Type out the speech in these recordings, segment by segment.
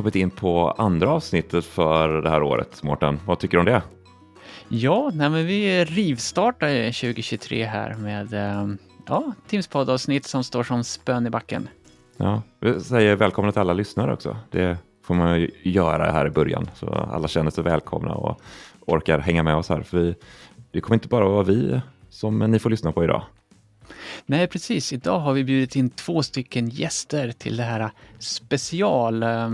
kommit in på andra avsnittet för det här året, Mårten. Vad tycker du om det? Ja, nej, men vi rivstartar 2023 här med eh, ja, Teams poddavsnitt som står som spön i backen. Ja, vi säger välkomna till alla lyssnare också. Det får man ju göra här i början så alla känner sig välkomna och orkar hänga med oss här. För vi, det kommer inte bara vara vi som ni får lyssna på idag. Nej, precis. Idag har vi bjudit in två stycken gäster till det här special eh,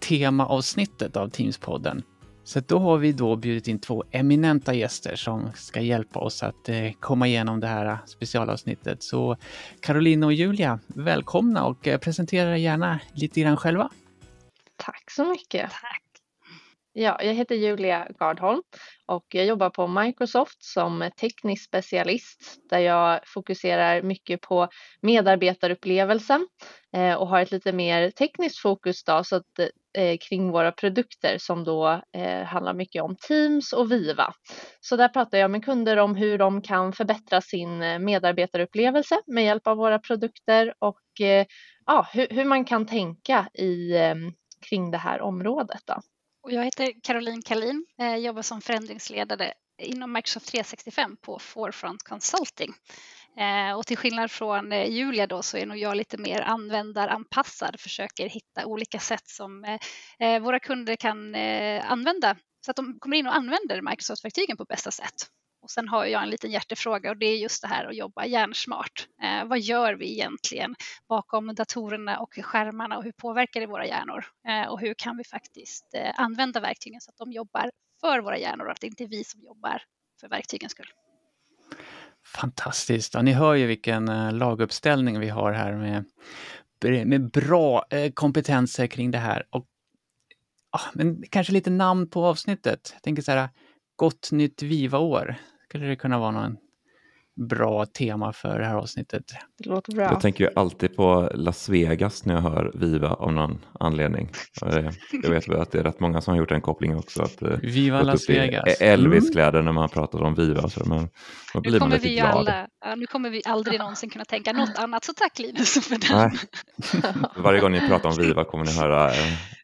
temaavsnittet av Teams-podden. Så då har vi då bjudit in två eminenta gäster som ska hjälpa oss att eh, komma igenom det här specialavsnittet. Så Caroline och Julia, välkomna och eh, presentera er gärna lite grann själva. Tack så mycket. Tack. Ja, jag heter Julia Gardholm och jag jobbar på Microsoft som teknisk specialist där jag fokuserar mycket på medarbetarupplevelsen eh, och har ett lite mer tekniskt fokus då, så att, Eh, kring våra produkter som då eh, handlar mycket om Teams och Viva. Så där pratar jag med kunder om hur de kan förbättra sin eh, medarbetarupplevelse med hjälp av våra produkter och ja, hur, man kan tänka i, kring det här området. Då. Och jag heter Caroline Kalin, jobbar som förändringsledare inom Microsoft 365 på Forefront Consulting. Eh, och till skillnad från eh, Julia då så är nog jag lite mer användaranpassad, försöker hitta olika sätt som eh, eh våra kunder kan eh, använda så att de kommer in och använder Microsoft-verktygen på bästa sätt. Och sen har jag en liten hjärtefråga och det är just det här att jobba hjärnsmart. Eh, vad gör vi egentligen bakom datorerna och skärmarna och hur påverkar det våra hjärnor? Eh, och hur kan vi faktiskt eh, använda verktygen så att de jobbar för våra hjärnor och att det inte är vi som jobbar för verktygens skull. Fantastiskt. Ja, ni hör ju vilken eh, laguppställning vi har här med, med bra eh, kompetenser kring det här. Och, uh, men kanske lite namn på avsnittet. Jag tänker så här, Gott nytt Viva-år. Skulle det kunna vara någon bra tema för det här avsnittet? Det låter bra. Jag tänker ju alltid på Las Vegas när jag hör Viva av någon anledning. Jag vet väl att det är rätt många som har gjort den kopplingen också. Att, eh, Viva Las Vegas. Elvis-kläder när man pratar om Viva. Så, men då blir nu man lite vi glad. Alla, ja, nu kommer vi aldrig någonsin kunna tänka något annat, så tack Linus för den. Varje gång ni pratar om Viva kommer ni höra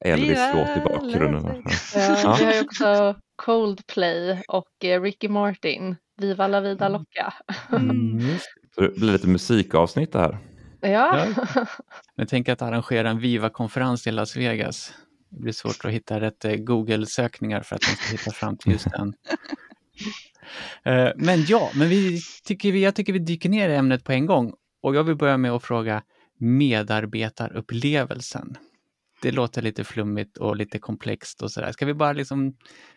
Elvis-låt i bakgrunden. Ja, vi har ju också Coldplay och eh, Ricky Martin, Viva la vida mm. locka. Mm. Så det blir lite musikavsnitt det här. Ja. Men tänk att arrangera en Viva-konferens i Las Vegas. Det blir svårt att hitta rätt eh, Google-sökningar för att man ska hitta fram till just den. Eh, men ja, men vi tycker vi, jag tycker vi dyker ner i ämnet på en gång. Och jag vill börja med att fråga medarbetarupplevelsen det låter lite flummigt och lite komplext och sådär. Ska vi bara liksom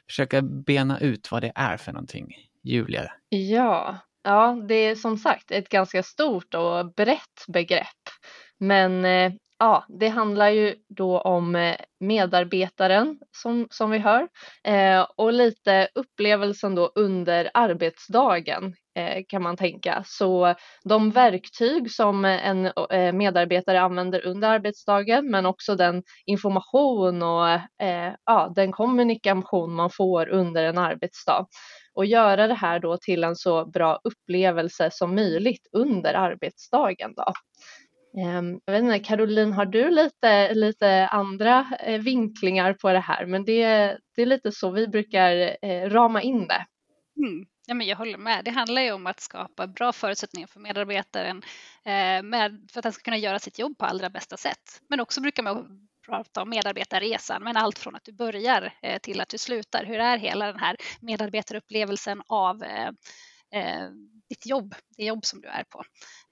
försöka bena ut vad det är för någonting? Julia? Ja, ja det är som sagt ett ganska stort och brett begrepp. Men eh, ja, det handlar ju då om eh, medarbetaren som, som vi hör eh, och lite upplevelsen då under arbetsdagen Eh, kan man tänka. Så de verktyg som en eh, medarbetare använder under arbetsdagen men också den information och eh, ja, den kommunikation man får under en arbetsdag och göra det här då till en så bra upplevelse som möjligt under arbetsdagen. Då. Ehm, jag vet inte, Caroline, har du lite, lite andra vinklingar på det här? Men det, det är lite så vi brukar rama in det. Mm. Ja, men jag håller med. Det handlar ju om att skapa bra förutsättningar för medarbetaren eh, med, för att den ska kunna göra sitt jobb på allra bästa sätt. Men också brukar man prata om medarbetarresan, men allt från att du börjar eh, till att du slutar. Hur är hela den här medarbetarupplevelsen av eh, eh, ditt jobb, det jobb som du är på,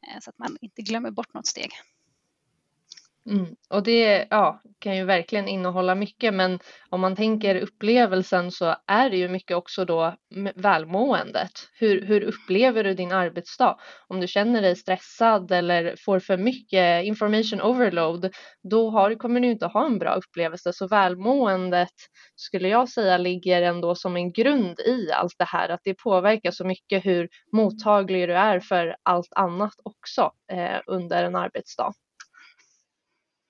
eh, så att man inte glömmer bort något steg. Mm. Och det ja, kan ju verkligen innehålla mycket men om man tänker upplevelsen så är det ju mycket också då välmåendet. Hur, hur upplever du din arbetsdag? Om du känner dig stressad eller får för mycket information overload då har, kommer du inte ha en bra upplevelse. Så välmåendet skulle jag säga ligger ändå som en grund i allt det här att det påverkar så mycket hur mottaglig du är för allt annat också eh, under en arbetsdag.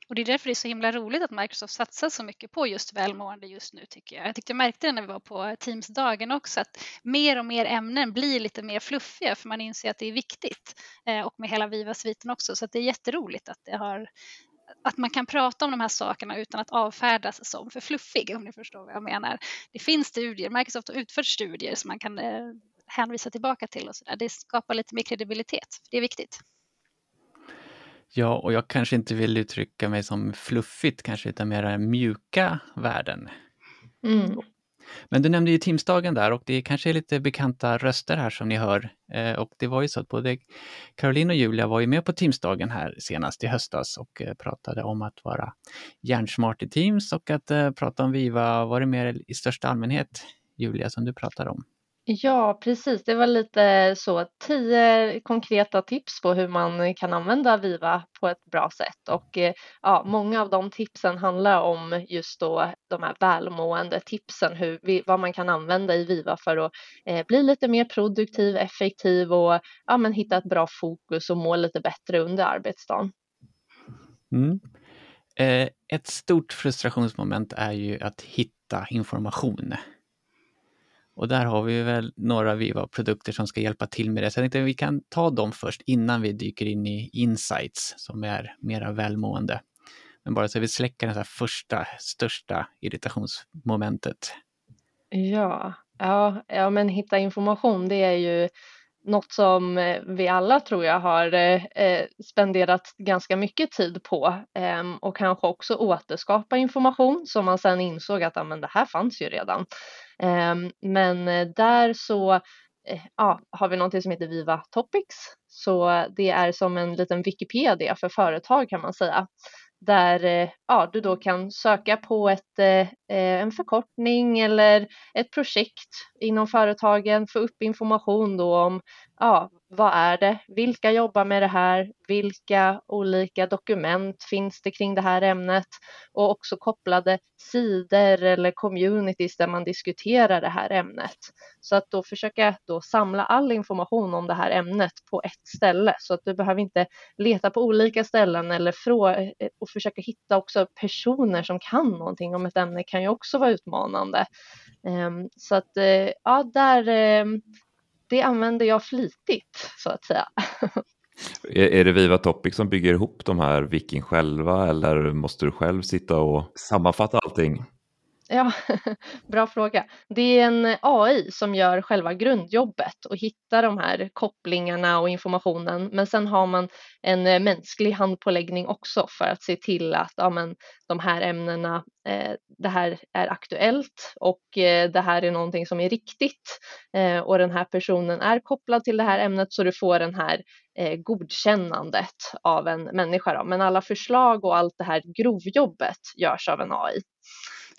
Och det är därför det är så himla roligt att Microsoft satsar så mycket på just välmående just nu tycker jag. Jag tyckte jag märkte det när vi var på Teams-dagen också att mer och mer ämnen blir lite mer fluffiga för man inser att det är viktigt. Eh, och med hela Viva-sviten också så att det är jätteroligt att det har att man kan prata om de här sakerna utan att avfärdas som för fluffig, om ni förstår vad jag menar. Det finns studier, Microsoft har utfört studier som man kan eh, hänvisa tillbaka till och så där. Det skapar lite mer kredibilitet. Det är viktigt. Ja, och jag kanske inte vill uttrycka mig som fluffigt kanske, utan mera mjuka värden. Mm. Men du nämnde ju Teamsdagen där och det kanske är lite bekanta röster här som ni hör. Eh, och det var ju så att både Caroline och Julia var ju med på Teamsdagen här senast i höstas och eh, pratade om att vara hjärnsmart i Teams och att eh, prata om Viva. Var det mer i största allmänhet, Julia, som du pratade om? Ja, precis. Det var lite så tio konkreta tips på hur man kan använda Viva på ett bra sätt och eh, ja, många av de tipsen handlar om just då de här välmående tipsen, hur vad man kan använda i Viva för att eh, bli lite mer produktiv, effektiv och ja, men hitta ett bra fokus och må lite bättre under arbetsdagen. Mm. Eh, ett stort frustrationsmoment är ju att hitta information. Och där har vi väl några Viva-produkter som ska hjälpa till med det. Så jag tänkte att vi kan ta dem först innan vi dyker in i insights som är mera välmående. Men bara så vi släcker det här första, största irritationsmomentet. Ja, ja, ja, men hitta information det är ju något som eh, vi alla tror jag har eh, eh spenderat ganska mycket tid på eh, och kanske också återskapa information som man sen insåg att ah, men det här fanns ju redan. Ehm, eh, men där så eh, ja, har vi någonting som heter Viva Topics. Så det är som en liten Wikipedia för företag kan man säga där eh, ja, du då kan söka på ett, eh, en förkortning eller ett projekt inom företagen, få upp information då om ja, vad är det, vilka jobbar med det här, vilka olika dokument finns det kring det här ämnet och också kopplade sidor eller communities där man diskuterar det här ämnet. Så att då försöka då samla all information om det här ämnet på ett ställe så att du behöver inte leta på olika ställen eller frå och försöka hitta också personer som kan någonting om ett ämne kan ju också vara utmanande. Ehm, så att eh, ja, där ehm, det använder jag flitigt så att säga. Är, är det Viva Topic som bygger ihop de här Viking själva eller måste du själv sitta och sammanfatta allting? Ja, bra fråga. Det är en AI som gör själva grundjobbet och hittar de här kopplingarna och informationen. Men sen har man en eh, mänsklig handpåläggning också för att se till att ja, men, de här ämnena, eh, det här är aktuellt och eh, det här är någonting som är riktigt eh, och den här personen är kopplad till det här ämnet så du får den här eh, godkännandet av en människa. Då. Men alla förslag och allt det här grovjobbet görs av en AI.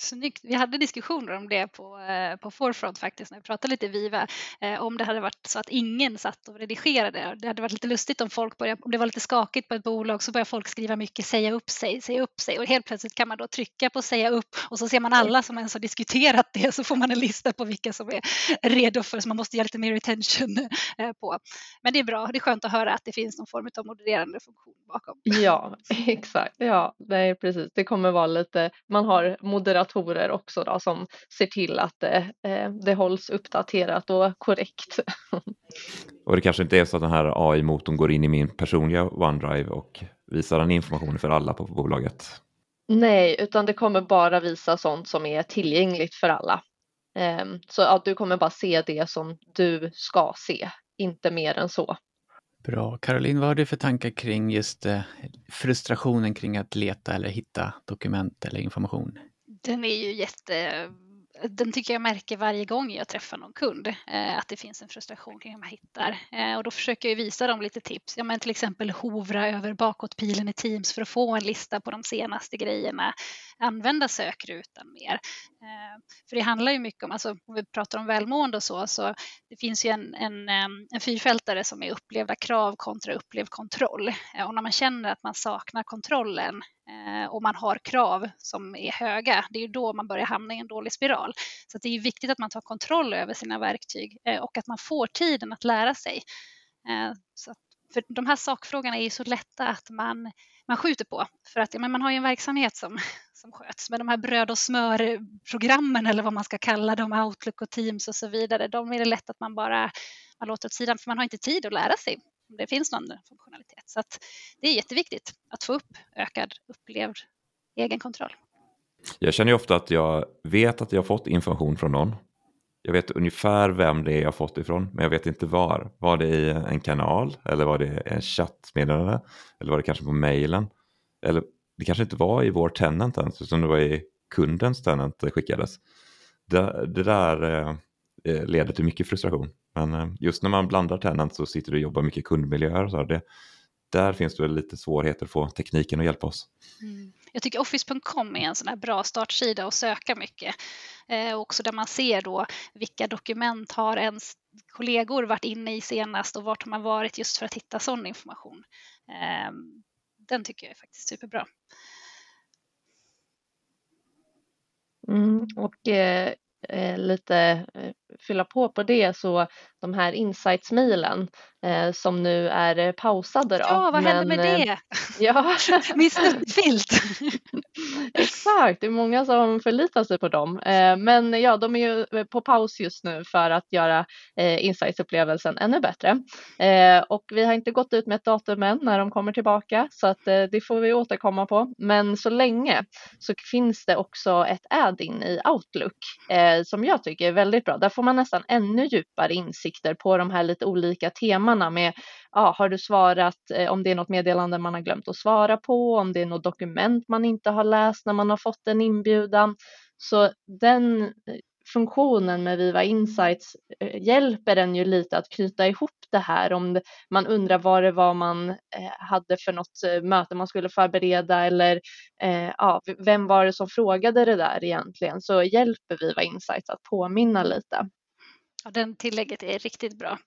Snyggt. Vi hade diskussioner om det på, eh, på Forefront faktiskt när vi pratade lite Viva. Eh, om det hade varit så att ingen satt och redigerade. Det hade varit lite lustigt om folk började, om det var lite skakigt på ett bolag så börjar folk skriva mycket säga upp sig, säga upp sig och helt plötsligt kan man då trycka på säga upp och så ser man alla som ens har diskuterat det så får man en lista på vilka som är redo för så man måste ge lite mer retention eh, på. Men det är bra, det är skönt att höra att det finns någon form av modererande funktion bakom. Ja, exakt. Ja, det är precis. Det kommer vara lite, man har moderat datorer också då, som ser till att det, eh, det hålls uppdaterat och korrekt. och det kanske inte är så att den här AI-motorn går in i min personliga OneDrive och visar den informationen för alla på bolaget? Nej, utan det kommer bara visa sånt som är tillgängligt för alla. Ehm, så att du kommer bara se det som du ska se, inte mer än så. Bra. Caroline, vad har du för tankar kring just eh, frustrationen kring att leta eller hitta dokument eller information? Den är ju jätte den tycker jag märker varje gång jag träffar någon kund, eh, att det finns en frustration kring hur man hittar. Eh, och då försöker jag visa dem lite tips. Ja, men till exempel hovra över bakåtpilen i Teams för att få en lista på de senaste grejerna. Använda sökrutan mer. Eh, för det handlar ju mycket om, alltså, om vi pratar om välmående och så, så det finns ju en, en, en fyrfältare som är upplevda krav kontra upplevd kontroll. Eh, och när man känner att man saknar kontrollen eh, och man har krav som är höga, det är ju då man börjar hamna i en dålig spiral. Så det är viktigt att man tar kontroll över sina verktyg och att man får tiden att lära sig. Så att, för de här sakfrågorna är ju så lätta att man, man skjuter på. För att men man har ju en verksamhet som, som sköts. Men de här bröd och smörprogrammen eller vad man ska kalla dem, Outlook och Teams och så vidare, de är det lätt att man bara man låter åt sidan för man har inte tid att lära sig om det finns någon funktionalitet. Så att det är jätteviktigt att få upp ökad upplevd egenkontroll. Jag känner ju ofta att jag vet att jag fått information från någon. Jag vet ungefär vem det är jag fått ifrån, men jag vet inte var. Var det i en kanal eller var det en chattmeddelande? Eller var det kanske på mejlen? Eller det kanske inte var i vår tenant ens, utan det var i kundens tenant det skickades. Det, det där eh, eh leder till mycket frustration. Men eh, just när man blandar tenant så sitter du och jobbar mycket kundmiljöer och så. Det, där finns det väl lite svårigheter att få tekniken att hjälpa oss. Mm. Jag tycker Office.com är en sån här bra startsida att söka mycket. Eh, också där man ser då vilka dokument har ens kollegor varit inne i senast och vart har man varit just för att hitta sån information. Eh, den tycker jag är faktiskt superbra. Mm, och eh, eh lite eh, fylla på på det så de här insights-mailen eh, som nu är eh, pausade. Då. Ja, vad hände med det? Eh, ja. Min snuttfilt. Exakt, det är många som förlitar sig på dem. Eh, men ja, de är ju eh, på paus just nu för att göra eh, insights-upplevelsen ännu bättre. Och vi har inte gått ut med ett datum än när de kommer tillbaka så att det får vi återkomma på. Men så länge så finns det också ett add-in i Outlook som jag tycker är väldigt bra. Där får man nästan ännu djupare åsikter på de här lite olika temana med ja, har du svarat eh, om det är något meddelande man har glömt att svara på, om det är något dokument man inte har läst när man har fått en inbjudan. Så den eh, funktionen med Viva Insights eh, hjälper en ju lite att knyta ihop det här om man undrar vad det var man hade för något möte man skulle förbereda eller ja, vem var det som frågade det där egentligen så hjälper Viva Insights att påminna lite. Ja, den tillägget är riktigt bra.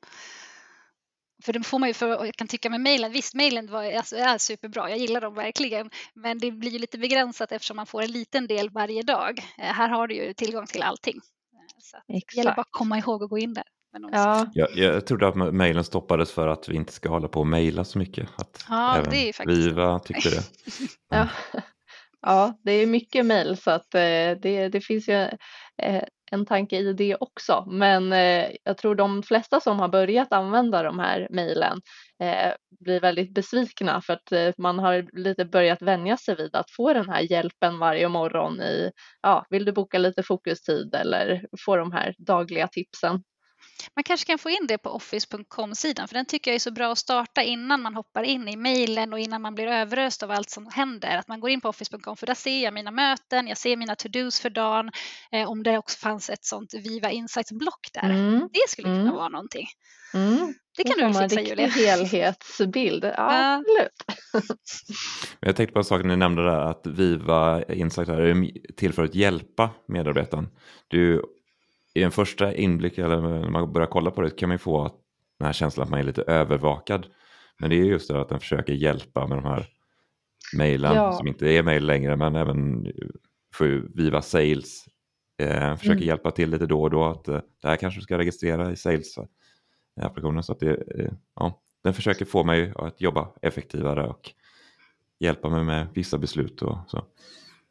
För det får man ju, för jag kan tycka med mejlen, visst mejlen alltså, är superbra, jag gillar dem verkligen, men det blir ju lite begränsat eftersom man får en liten del varje dag. Eh, här har du ju tillgång till allting. Eh, så det gäller bara att komma ihåg att gå in där. Ja. Jag, jag trodde att mejlen stoppades för att vi inte ska hålla på och mejla så mycket. Att ja, även det är faktiskt Viva tyckte det. ja. ja, det är mycket mejl så att eh, det, det finns ju en tanke i det också. Men eh, jag tror de flesta som har börjat använda de här mejlen eh, blir väldigt besvikna för att eh, man har lite börjat vänja sig vid att få den här hjälpen varje morgon i, ja, vill du boka lite fokustid eller få de här dagliga tipsen. Man kanske kan få in det på office.com-sidan för den tycker jag är så bra att starta innan man hoppar in i mejlen och innan man blir överöst av allt som händer. Att man går in på office.com för där ser jag mina möten, jag ser mina to-dos för dagen. Eh, om det också fanns ett sånt Viva Insights-block där. Mm. Det skulle kunna mm. vara någonting. Mm. Det kan du fixa Julia. helhetsbild. Ja, absolut. jag tänkte på en sak ni nämnde där att Viva Insights är till för att hjälpa medarbetaren. Du i en första inblick eller när man börjar kolla på det kan man ju få den här känslan att man är lite övervakad. Men det är just det att den försöker hjälpa med de här mejlen ja. som inte är mejl längre men även för Viva Sales eh, försöker mm. hjälpa till lite då och då att eh, det här kanske du ska registrera i Sales-applikationen så att det, eh, ja, den försöker få mig att jobba effektivare och hjälpa mig med vissa beslut och så.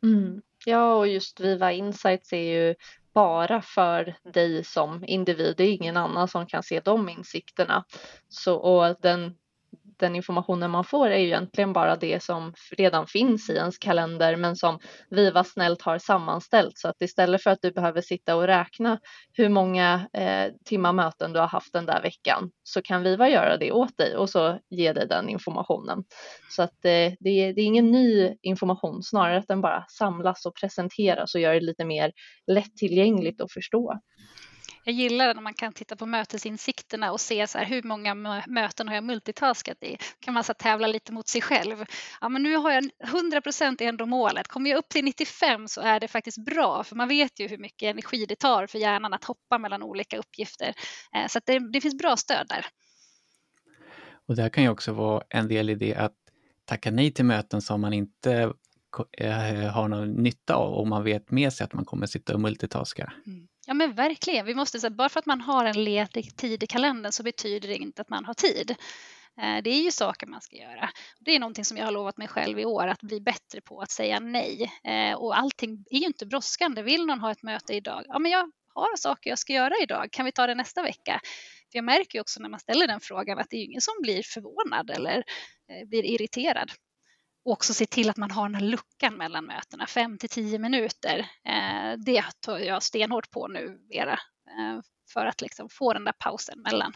Mm. Ja, och just Viva Insights är ju bara för dig som individ. Det är ingen annan som kan se de insikterna. Så, och den den informationen man får är ju egentligen bara det som redan finns i ens kalender men som Viva snällt har sammanställt så att istället för att du behöver sitta och räkna hur många eh, timmar möten du har haft den där veckan så kan Viva göra det åt dig och så ge dig den informationen. Så att eh, det, är, det är ingen ny information, snarare att den bara samlas och presenteras och gör det lite mer lättillgängligt att förstå jag gillar när man kan titta på mötesinsikterna och se så här, hur många möten har jag multitaskat i. kan man så tävla lite mot sig själv. Ja, men nu har jag 100 procent är ändå målet. Kommer jag upp till 95 så är det faktiskt bra, för man vet ju hur mycket energi det tar för hjärnan att hoppa mellan olika uppgifter. Eh, så det, det finns bra stöd där. Och det här kan ju också vara en del i det att tacka nej till möten som man inte eh, har någon nytta av och man vet med sig att man kommer sitta och multitaska. Mm. Ja men verkligen, vi måste säga bara för att man har en ledig tid i kalendern så betyder det inte att man har tid. Eh, det är ju saker man ska göra. Det är någonting som jag har lovat mig själv i år att bli bättre på att säga nej. Eh, och allting är ju inte brådskande. Vill någon ha ett möte idag? Ja, men jag har saker jag ska göra idag. Kan vi ta det nästa vecka? För jag märker ju också när man ställer den frågan att det är ingen som blir förvånad eller eh, blir irriterad. Och också se till att man har den här luckan mellan mötena, 5 till 10 minuter. Eh, det tar jag stenhårt på nu, Vera, eh, för att liksom få den där pausen mellan.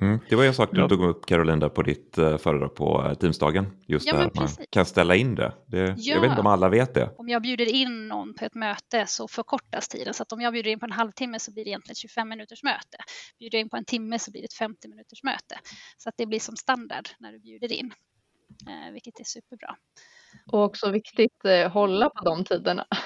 Mm, det var en sak du Ja. tog upp Caroline på ditt uh, föredrag på Teamsdagen. Just Ja, där man kan ställa in det. det Ja. Jag vet inte om alla vet det. Om jag bjuder in någon på ett möte så förkortas tiden. Så att om jag bjuder in på en halvtimme så blir det egentligen ett 25 minuters möte. Bjuder jag in på en timme så blir det ett 50 minuters möte. Så att det blir som standard när du bjuder in. Eh, vilket är superbra. Och också viktigt eh, hålla på de tiderna.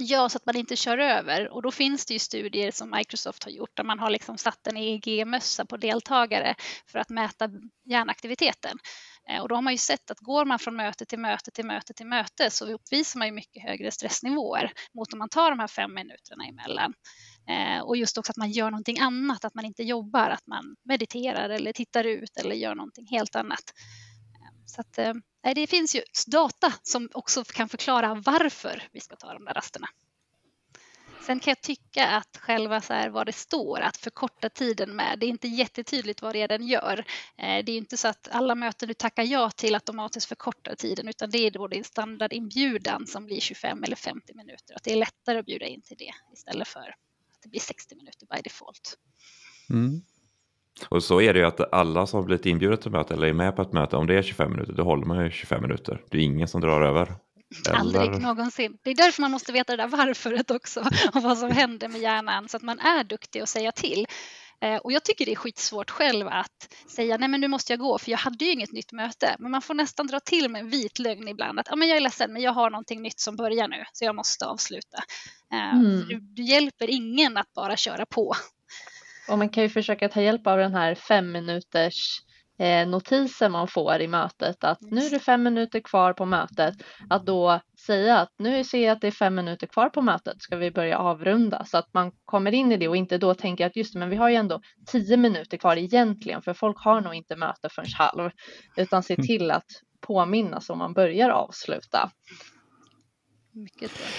Ja, så att man inte kör över. Och då finns det ju studier som Microsoft har gjort där man har liksom satt en EEG-mössa på deltagare för att mäta hjärnaktiviteten. Eh, Och då har man ju sett att går man från möte till möte till möte till möte så uppvisar man ju mycket högre stressnivåer mot om man tar de här fem minuterna emellan. Eh, Och just också att man gör någonting annat, att man inte jobbar, att man mediterar eller tittar ut eller gör någonting helt annat. Så att, eh, det finns ju data som också kan förklara varför vi ska ta de där rasterna. Sen kan jag tycka att själva så här vad det står, att förkorta tiden med, det är inte jättetydligt vad det är den gör. Eh, det är inte så att alla möten du tackar ja till automatiskt förkortar tiden, utan det är då din standardinbjudan som blir 25 eller 50 minuter. Att det är lättare att bjuda in till det istället för att det blir 60 minuter by default. Mm. Och så är det ju att alla som har blivit inbjudet till möte eller är med på ett möte, om det är 25 minuter, då håller man ju 25 minuter. Det är ingen som drar över. Aldrig Eller- någonsin. Det är därför man måste veta det där varföret också och vad som händer med hjärnan så att man är duktig att säga till. Eh, Och jag tycker det är skitsvårt själv att säga nej men nu måste jag gå för jag hade ju inget nytt möte. Men man får nästan dra till med en vit lögn ibland att ja, men jag är ledsen men jag har någonting nytt som börjar nu så jag måste avsluta. Eh, Mm. du hjälper ingen att bara köra på. Och man kan ju försöka ta hjälp av den här fem minuters eh, notisen man får i mötet att nu är det fem minuter kvar på mötet. Att då säga att nu ser jag att det är fem minuter kvar på mötet, ska vi börja avrunda? Så att man kommer in i det och inte då tänker att just det, men vi har ju ändå tio minuter kvar egentligen, för folk har nog inte möte förrän halv, utan se till att påminna så man börjar avsluta.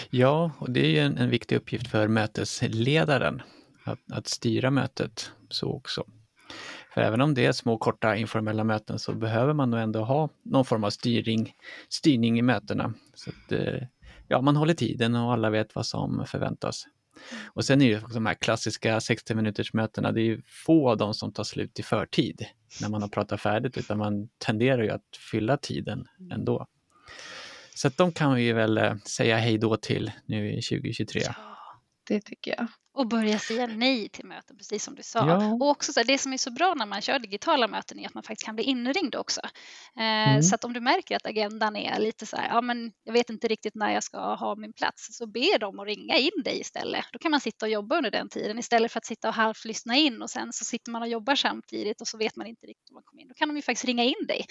Ja, och det är ju en, en viktig uppgift för mötesledaren att, att styra mötet så också. För även om det är små korta informella möten så behöver man nog ändå ha någon form av styrning, styrning i mötena. Så att eh, ja, man håller tiden och alla vet vad som förväntas. Och sen är ju de här klassiska 60 minuters mötena, det är ju få av dem som tar slut i förtid när man har pratat färdigt, utan man tenderar ju att fylla tiden ändå. Så att de kan vi väl eh, säga hej då till nu i 2023. Ja. Det tycker jag. Och börja säga nej till möten, precis som du sa. Ja. Och också så här, det som är så bra när man kör digitala möten är att man faktiskt kan bli inringd också. Eh, Mm. Så att om du märker att agendan är lite så här, ja men jag vet inte riktigt när jag ska ha min plats, så be dem att ringa in dig istället. Då kan man sitta och jobba under den tiden istället för att sitta och halvt lyssna in och sen så sitter man och jobbar samtidigt och så vet man inte riktigt om man kommer in. Då kan de ju faktiskt ringa in dig.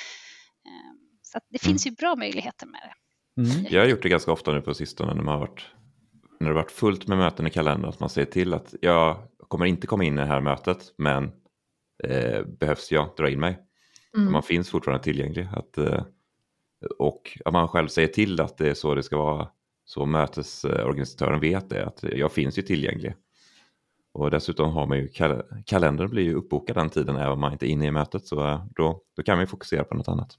Eh, Så att det finns ju bra möjligheter med det. Mm. Jag har gjort det ganska ofta nu på sistone när, man har varit, när det varit fullt med möten i kalendern. Att man säger till att jag kommer inte komma in i det här mötet men eh, behövs jag dra in mig. Mm. Man finns fortfarande tillgänglig. Att, eh, och att man själv säger till att det är så det ska vara. Så mötesorganisatören vet det, att jag finns ju tillgänglig. Och dessutom har man ju kal- kalendern blir ju uppbokad den tiden även om man inte är inne i mötet. Så eh, då, då kan man ju fokusera på något annat.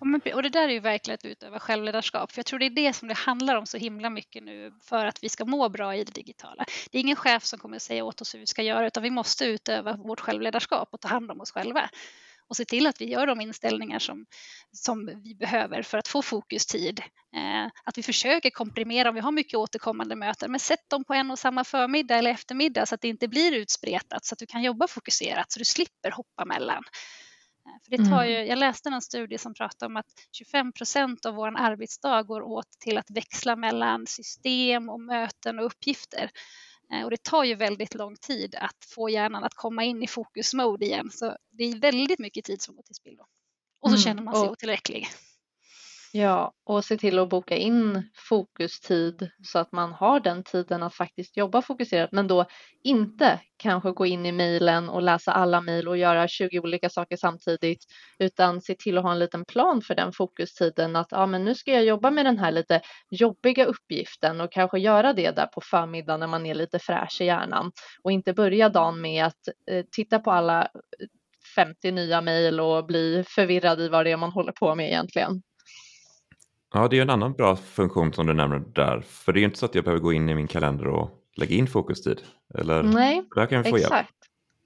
Ja, Och det där är ju verkligen att utöva självledarskap. För jag tror det är det som det handlar om så himla mycket nu för att vi ska må bra i det digitala. Det är ingen chef som kommer att säga åt oss hur vi ska göra utan vi måste utöva vårt självledarskap och ta hand om oss själva. Och se till att vi gör de inställningar som, som vi behöver för att få fokustid. Eh, att vi försöker komprimera om vi har mycket återkommande möten, men sätt dem på en och samma förmiddag eller eftermiddag så att det inte blir utspretat så att du kan jobba fokuserat så du slipper hoppa mellan. Eh, För det tar ju, jag läste en studie som pratade om att 25 procent av vår arbetsdag går åt till att växla mellan system och möten och uppgifter. Eh, Och det tar ju väldigt lång tid att få hjärnan att komma in i fokusmode igen. Så det är väldigt mycket tid som går till spillo. Och så Mm, känner man sig och- otillräcklig. Ja, och se till att boka in fokustid så att man har den tiden att faktiskt jobba fokuserat, men då inte kanske gå in i mejlen och läsa alla mejl och göra 20 olika saker samtidigt, utan se till att ha en liten plan för den fokustiden att ja, men nu ska jag jobba med den här lite jobbiga uppgiften och kanske göra det där på förmiddagen när man är lite fräsch i hjärnan och inte börja dagen med att eh, titta på alla 50 nya mejl och bli förvirrad i vad det är man håller på med egentligen. Ja, det är en annan bra funktion som du nämner där. För det är ju inte så att jag behöver gå in i min kalender och lägga in fokustid. Eller? Nej, där kan jag få exakt. Hjälp.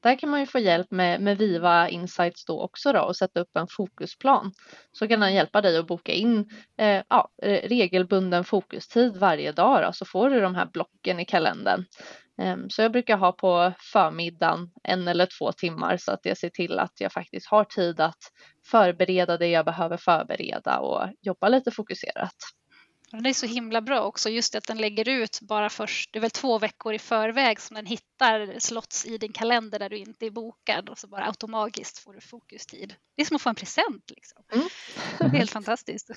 Där kan man ju få hjälp med, med Viva Insights då också då och sätta upp en fokusplan. Så kan den hjälpa dig att boka in eh, ja, regelbunden fokustid varje dag då, så får du de här blocken i kalendern. Ehm, så jag brukar ha på förmiddagen en eller två timmar så att jag ser till att jag faktiskt har tid att förbereda det jag behöver förbereda och jobba lite fokuserat. Den är så himla bra också, just att den lägger ut bara först, det är väl två veckor i förväg som den hittar slots i din kalender där du inte är bokad och så bara automatiskt får du fokustid. Det är som att få en present liksom. Mm. Det är helt fantastiskt.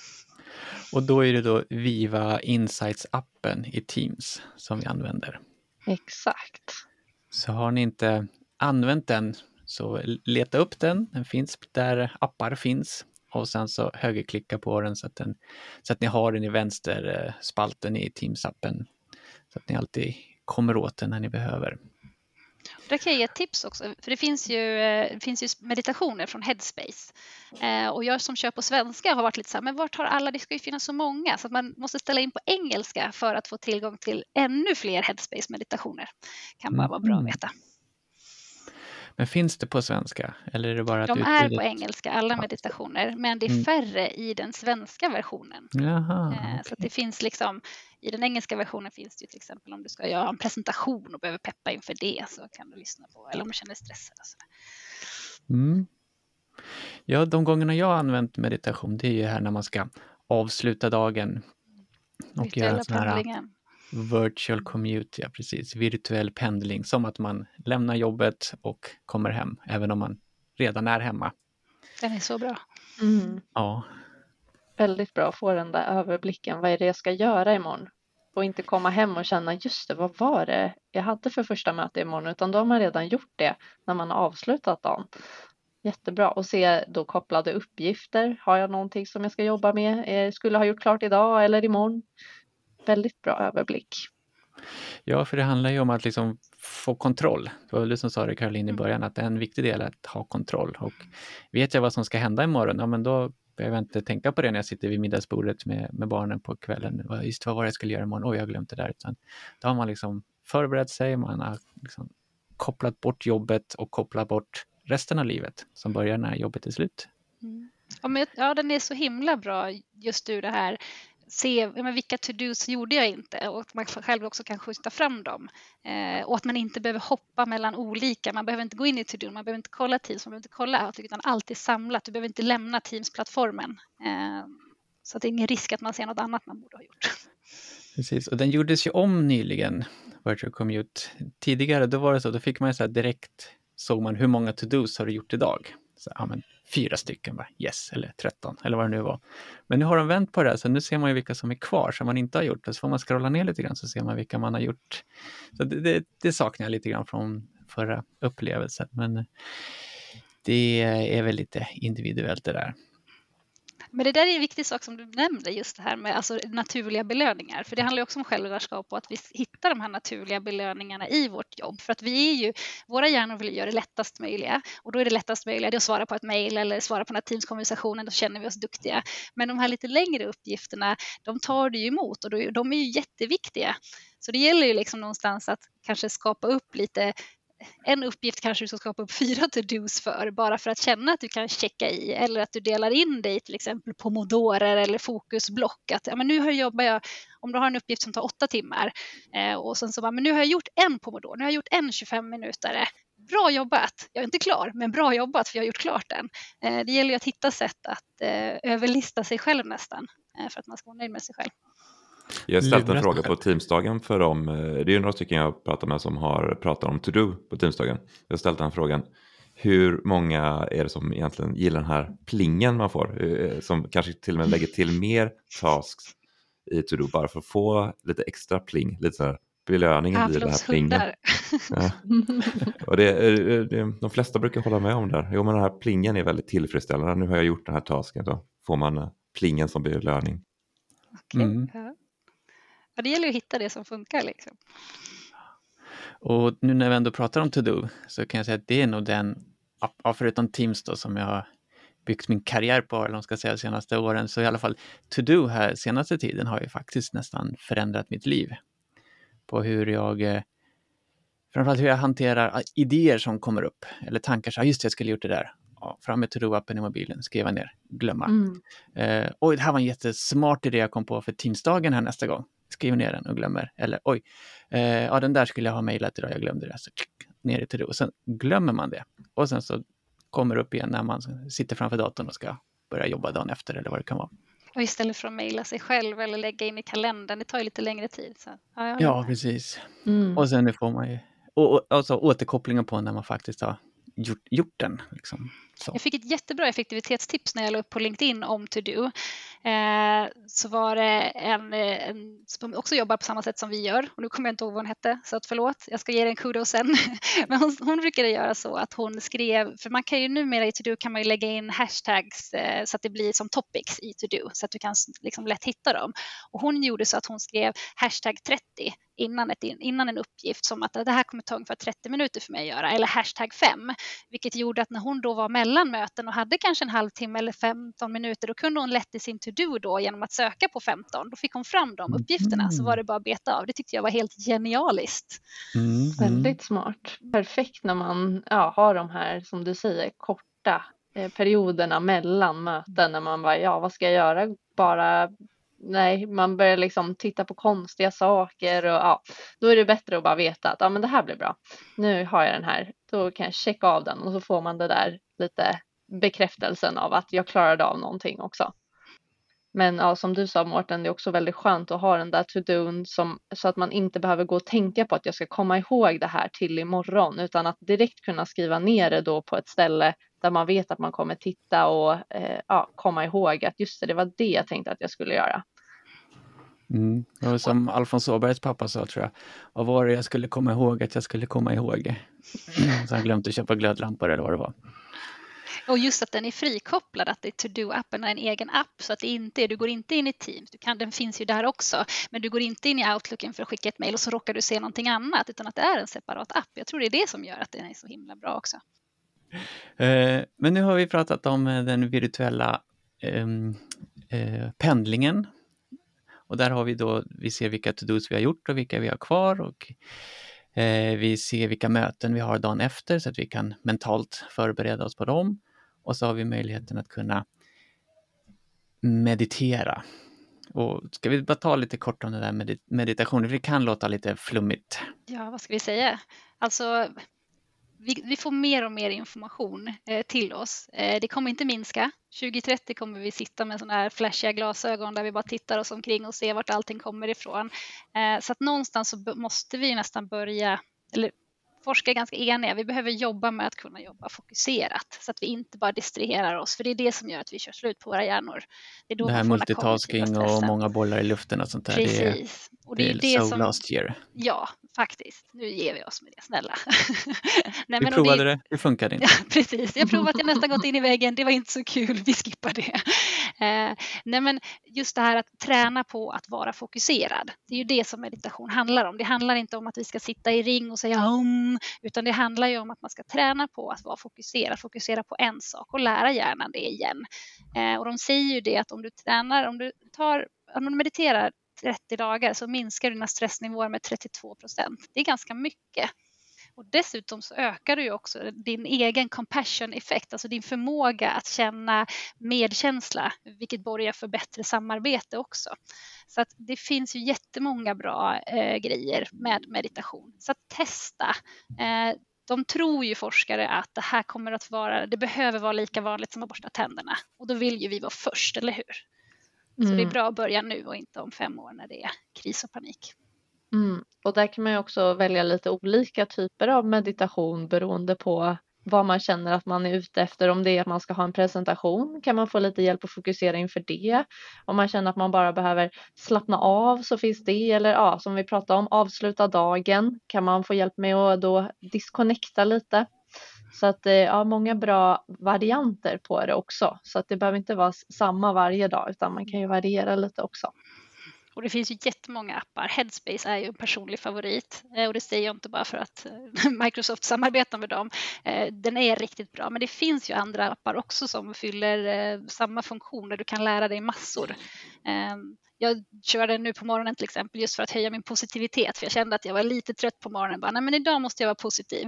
Och då är det då Viva Insights-appen i Teams som vi använder. Exakt. Så har ni inte använt den så leta upp den. Den finns där appar finns och sen så högerklicka på den så att, den, så att ni har den i vänsterspalten i Teams-appen. Så att ni alltid kommer åt den när ni behöver. Där kan jag ge ett tips också, för det finns ju, eh, det finns ju meditationer från Headspace. Eh, och jag som kör på svenska har varit lite så här, men vart har alla, det ska ju finnas så många, så man måste ställa in på engelska för att få tillgång till ännu fler Headspace meditationer. Kan bara vara bra att mm. veta. Men finns det på svenska? Eller är det bara De är på engelska, alla meditationer, men det är mm. färre i den svenska versionen. Jaha, okay. Eh, så det finns liksom, i den engelska versionen finns det till exempel om du ska göra en presentation och behöver peppa inför det så kan du lyssna på, eller om du känner stress. Mm. Ja, de gångerna jag har använt meditation, det är ju här när man ska avsluta dagen. Och göra sån här Virtual commute, ja precis. Virtuell pendling, som att man lämnar jobbet och kommer hem, även om man redan är hemma. Den är så bra. Mm. Ja. Väldigt bra att få den där överblicken. Vad är det jag ska göra imorgon? Och inte komma hem och känna, just det, vad var det jag hade för första möte imorgon? Utan då har man redan gjort det när man har avslutat dagen. Jättebra. Och se då kopplade uppgifter. Har jag någonting som jag ska jobba med? Eh, skulle ha gjort klart idag eller imorgon? Väldigt bra överblick. Ja, för det handlar ju om att liksom få kontroll. Det var väl du som sa det Caroline i mm. början, att en viktig del är att ha kontroll. Och vet jag vad som ska hända imorgon, ja men då behöver jag inte tänka på det när jag sitter vid middagsbordet med, med barnen på kvällen. Just vad var det jag skulle göra imorgon? Oj, jag har glömt det där. Utan då har man liksom förberett sig, man har liksom kopplat bort jobbet och kopplat bort resten av livet som börjar när jobbet är slut. Mm. Ja, men, ja, den är så himla bra just ur det här se men vilka to-dos gjorde jag inte och att man själv också kan skjuta fram dem. Eh, och att man inte behöver hoppa mellan olika, man behöver inte gå in i to-do, man behöver inte kolla Teams, man behöver inte kolla Outlook utan allt är samlat. Du behöver inte lämna Teams-plattformen. Eh, så att det är ingen risk att man ser något annat man borde ha gjort. Precis, och den gjordes ju om nyligen, Virtual Commute. Tidigare då var det så, då fick man så här direkt, såg man hur många to-dos har du gjort idag? Så, ja, men fyra stycken, bara, yes, eller 13 eller vad det nu var. Men nu har de vänt på det, så nu ser man ju vilka som är kvar som man inte har gjort. Så får man scrolla ner lite grann så ser man vilka man har gjort. Så det, det, det saknar jag lite grann från förra upplevelsen. Men det är väl lite individuellt det där. Men det där är en viktig sak som du nämnde, just det här med alltså, naturliga belöningar. För det handlar också om självledarskap och att vi hittar de här naturliga belöningarna i vårt jobb. För att vi är ju, våra hjärnor vill göra det lättast möjliga och då är det lättast möjliga det att svara på ett mejl eller svara på den här Teams-konversationen, då känner vi oss duktiga. Men de här lite längre uppgifterna, de tar du ju emot och de är ju jätteviktiga. Så det gäller ju liksom någonstans att kanske skapa upp lite en uppgift kanske du ska skapa upp fyra to-dos för bara för att känna att du kan checka i eller att du delar in dig till exempel pomodorer eller fokusblock. Att ja, men nu har jobbar jag, om du har en uppgift som tar åtta timmar eh, och sen så bara, men nu har jag gjort en pomodor, nu har jag gjort en 25 minutare. Bra jobbat! Jag är inte klar, men bra jobbat för jag har gjort klart den. Eh, det gäller ju att hitta sätt att eh, överlista sig själv nästan eh, för att man ska vara nöjd med sig själv. Jag har ställt en fråga på Teamsdagen för dem. Eh, det är ju några stycken jag pratar med som har pratat om to-do på Teamsdagen. Jag har ställt den frågan. hur många är det som egentligen gillar den här plingen man får? Eh, som kanske till och med lägger till mer tasks i to-do bara för att få lite extra pling, lite så här belöningen blir den här plingen. Ja. Och det, det, de flesta brukar hålla med om det. Jo, men den här plingen är väldigt tillfredsställande. Nu har jag gjort den här tasken, då får man eh, plingen som belöning. Okay. Mm. Ja. Ja, det gäller att hitta det som funkar. Liksom. Och nu när vi ändå pratar om to-do så kan jag säga att det är nog den, förutom Teams då som jag har byggt min karriär på, eller man ska säga, de senaste åren, så i alla fall to-do här senaste tiden har ju faktiskt nästan förändrat mitt liv. På hur jag, eh, framförallt hur jag hanterar idéer som kommer upp, eller tankar, så just det, jag skulle gjort det där. Ja, fram med to-do-appen i mobilen, skriva ner, glömma. Mm. Eh, oj, det här var en jättesmart idé jag kom på för Teamsdagen här nästa gång skriver ner den och glömmer. Eller oj, eh, ja den där skulle jag ha mejlat idag, jag glömde det. Så klick, ner i to och sen glömmer man det. Och sen så kommer det upp igen när man sitter framför datorn och ska börja jobba dagen efter eller vad det kan vara. Och istället för att mejla sig själv eller lägga in i kalendern, det tar ju lite längre tid. Så, ja, ja, precis. Mm. Och sen får man ju och, och, alltså återkopplingen på när man faktiskt har gjort, gjort den. Liksom. Jag fick ett jättebra effektivitetstips när jag la upp på LinkedIn om To Do. Eh, så var det en, eh, en, som också jobbar på samma sätt som vi gör och nu kommer jag inte ihåg vad hon hette så att förlåt, jag ska ge dig en kudos sen. Men hon, hon brukade göra så att hon skrev, för man kan ju numera i To Do kan man ju lägga in hashtags eh, så att det blir som topics i To Do så att du kan liksom lätt hitta dem. Och hon gjorde så att hon skrev hashtag 30 innan, ett, innan en uppgift som att det här kommer ta ungefär 30 minuter för mig att göra eller hashtag 5 vilket gjorde att när hon då var mellan möten och hade kanske en halvtimme eller 15 minuter då kunde hon lätt i sin to-do då genom att söka på 15 då fick hon fram de uppgifterna så var det bara att beta av. Det tyckte jag var helt genialiskt. Mm, mm. Väldigt smart. Perfekt när man ja, har de här som du säger korta eh, perioderna mellan möten när man bara ja vad ska jag göra bara nej, man börjar liksom titta på konstiga saker och ja, då är det bättre att bara veta att ja, men det här blir bra. Nu har jag den här, då kan jag checka av den och så får man det där lite bekräftelsen av att jag klarade av någonting också. Men ja, som du sa Mårten, det är också väldigt skönt att ha den där to-don så att man inte behöver gå och tänka på att jag ska komma ihåg det här till imorgon utan att direkt kunna skriva ner det då på ett ställe där man vet att man kommer titta och eh, ja, komma ihåg att just det, det var det jag tänkte att jag skulle göra. Mm. Det var som Alfons Åbergs pappa sa tror jag. Vad var det jag skulle komma ihåg att jag skulle komma ihåg? Så han glömde köpa glödlampor eller vad det var. Och just att den är frikopplad, att det är To-Do-appen är en egen app så att det inte är, du går inte in i Teams, du kan, den finns ju där också, men du går inte in i Outlooken för att skicka ett mejl och så råkar du se någonting annat utan att det är en separat app. Jag tror det är det som gör att den är så himla bra också. Eh, men nu har vi pratat om eh, den virtuella ehm, eh, pendlingen. Och där har vi då, vi ser vilka to-dos vi har gjort och vilka vi har kvar och eh, vi ser vilka möten vi har dagen efter så att vi kan mentalt förbereda oss på dem. Och så har vi möjligheten att kunna meditera. Och ska vi bara ta lite kort om det där med meditation, för det kan låta lite flummigt. Ja, vad ska vi säga? Alltså, vi, vi, får mer och mer information eh, till oss. Eh, det kommer inte minska. 2030 kommer vi sitta med sådana här flashiga glasögon där vi bara tittar oss omkring och ser vart allting kommer ifrån. Eh, så att någonstans så måste vi nästan börja, eller forskare är ganska eniga, vi behöver jobba med att kunna jobba fokuserat så att vi inte bara distraherar oss, för det är det som gör att vi kör slut på våra hjärnor. Det, är då det här multitasking och många bollar i luften och sånt där. Precis. Det är, och det, det är det so som, last year. Ja, faktiskt. Nu ger vi oss med det, snälla. Nej, vi provade det, det funkade inte. Ja, precis, jag har provat, jag nästan gått in i väggen, det var inte så kul, vi skippar det. Eh, nej, men just det här att träna på att vara fokuserad, det är ju det som meditation handlar om. Det handlar inte om att vi ska sitta i ring och säga om, utan det handlar ju om att man ska träna på att vara fokuserad, fokusera på en sak och lära hjärnan det igen. Eh, och de säger ju det att om du tränar, om du tar om du mediterar 30 dagar så minskar dina stressnivåer med 32 procent. Det är ganska mycket. Och dessutom så ökar du ju också din egen compassion effekt, alltså din förmåga att känna medkänsla, vilket borgar för bättre samarbete också. Så att det finns ju jättemånga bra eh, grejer med meditation. Så att testa. Eh, de tror ju forskare att det här kommer att vara, det behöver vara lika vanligt som att borsta tänderna och då vill ju vi vara först, eller hur? Så mm. det är mm. bra att börja nu och inte om fem år när det är kris och panik. Mm. Och där kan man ju också välja lite olika typer av meditation beroende på vad man känner att man är ute efter. Om det är att man ska ha en presentation kan man få lite hjälp att fokusera inför det. Om man känner att man bara behöver slappna av så finns det. Eller ja, som vi pratade om, avsluta dagen kan man få hjälp med att då disconnecta lite. Så att eh, ja, många bra varianter på det också. Så att det behöver inte vara samma varje dag utan man kan ju variera lite också. Och det finns ju jättemånga appar. Headspace är ju en personlig favorit eh, och det säger jag inte bara för att eh, Microsoft samarbetar med dem. Den är riktigt bra, men det finns ju andra appar också som fyller samma funktioner. Du kan lära dig massor. Ehm, jag kör den nu på morgonen till exempel just för att höja min positivitet för jag kände att jag var lite trött på morgonen. Bara, Nej, men idag måste jag vara positiv.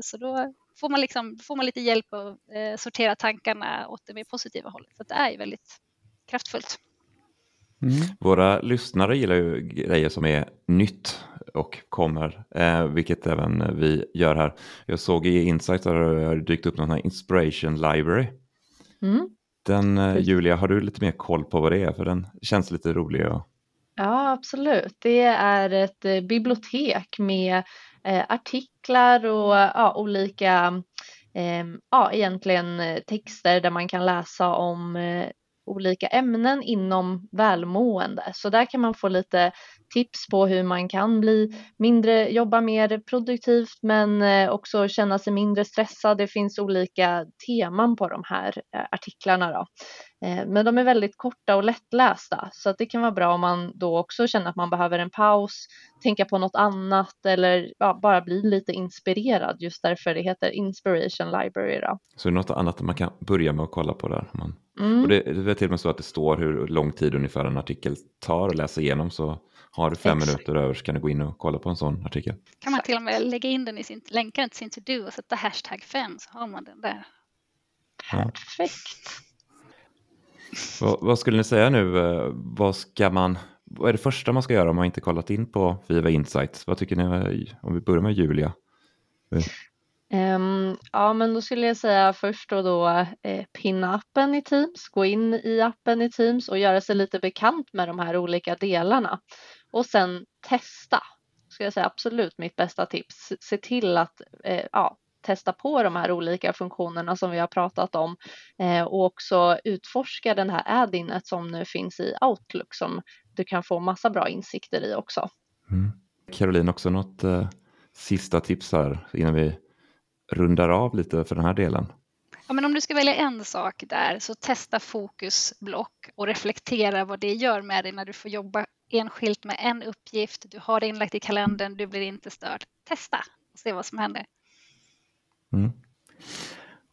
Så då får man, liksom, får man lite hjälp att eh, sortera tankarna åt det mer positiva hållet. Så det är ju väldigt kraftfullt. Mm. Våra lyssnare gillar ju grejer som är nytt och kommer, eh, vilket även vi gör här. Jag såg i Insight att det har dykt upp någon här Inspiration Library. Mm. Den, eh, Julia, har du lite mer koll på vad det är? För den känns lite rolig. Och... Ja, absolut. Det är ett eh, bibliotek med eh, artiklar och ja, olika eh, ja, egentligen eh, texter där man kan läsa om olika ämnen inom välmående. Så där kan man få lite tips på hur man kan bli mindre, jobba mer produktivt men eh, också känna sig mindre stressad. Det finns olika teman på de här eh, artiklarna. Då. Eh, men de är väldigt korta och lättlästa så att det kan vara bra om man då också känner att man behöver en paus, tänka på något annat eller ja, bara bli lite inspirerad just därför det heter Inspiration Library. Då. Så det är något annat man kan börja med att kolla på där? Man... Mm. Och det, det är till och med så att det står hur lång tid ungefär en artikel tar att läsa igenom så har du fem Exakt. minuter över så kan du gå in och kolla på en sån artikel. Kan man till och med lägga in den i sin, länka till sin to-do och sätta hashtag 5 så har man den där. Perfekt. Vad, vad, skulle ni säga nu? Eh, vad ska man vad är det första man ska göra om man inte kollat in på Viva Insights? Vad tycker ni eh, om vi börjar med Julia? Um, ja, men då skulle jag säga först då, då eh, pinna appen i Teams, gå in i appen i Teams och göra sig lite bekant med de här olika delarna och sen testa. Ska jag säga absolut mitt bästa tips. Se till att eh, ja, testa på de här olika funktionerna som vi har pratat om eh, och också utforska den här add-inet som nu finns i Outlook som du kan få massa bra insikter i också. Mm. Caroline, också något eh, sista tips här innan vi rundar av lite för den här delen? Ja, men om du ska välja en sak där så testa fokusblock och reflektera vad det gör med dig när du får jobba enskilt med en uppgift. Du har det inlagt i kalendern, du blir inte störd. Testa och se vad som händer. Mm.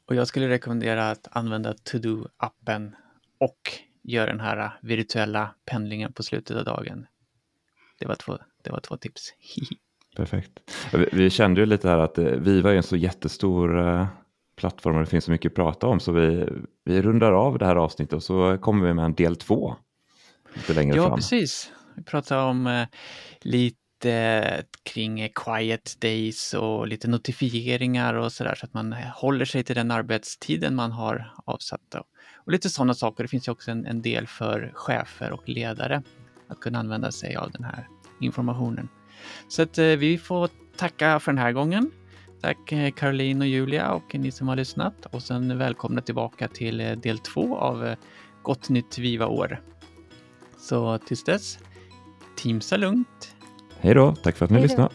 Och jag skulle rekommendera att använda To-Do-appen och göra den här virtuella pendlingen på slutet av dagen. Det var två, det var två tips. Perfekt. Vi kände ju lite här att eh, Viva är en så jättestor eh, plattform och det finns så mycket att prata om så vi, vi rundar av det här avsnittet och så kommer vi med en del två lite längre ja, fram. Ja, precis. Vi pratar om eh, lite kring quiet days och lite notifieringar och sådär så att man eh, håller sig till den arbetstiden man har avsatt. Och lite sådana saker. Det finns ju också en, en del för chefer och ledare att kunna använda sig av den här informationen. Så att eh, vi får tacka för den här gången. Tack eh, Caroline och Julia och ni som har lyssnat och sen välkomna tillbaka till del två av Gott Nytt Viva År. Så tills dess, teamsa lugnt. Hej då, tack för att ni lyssnade.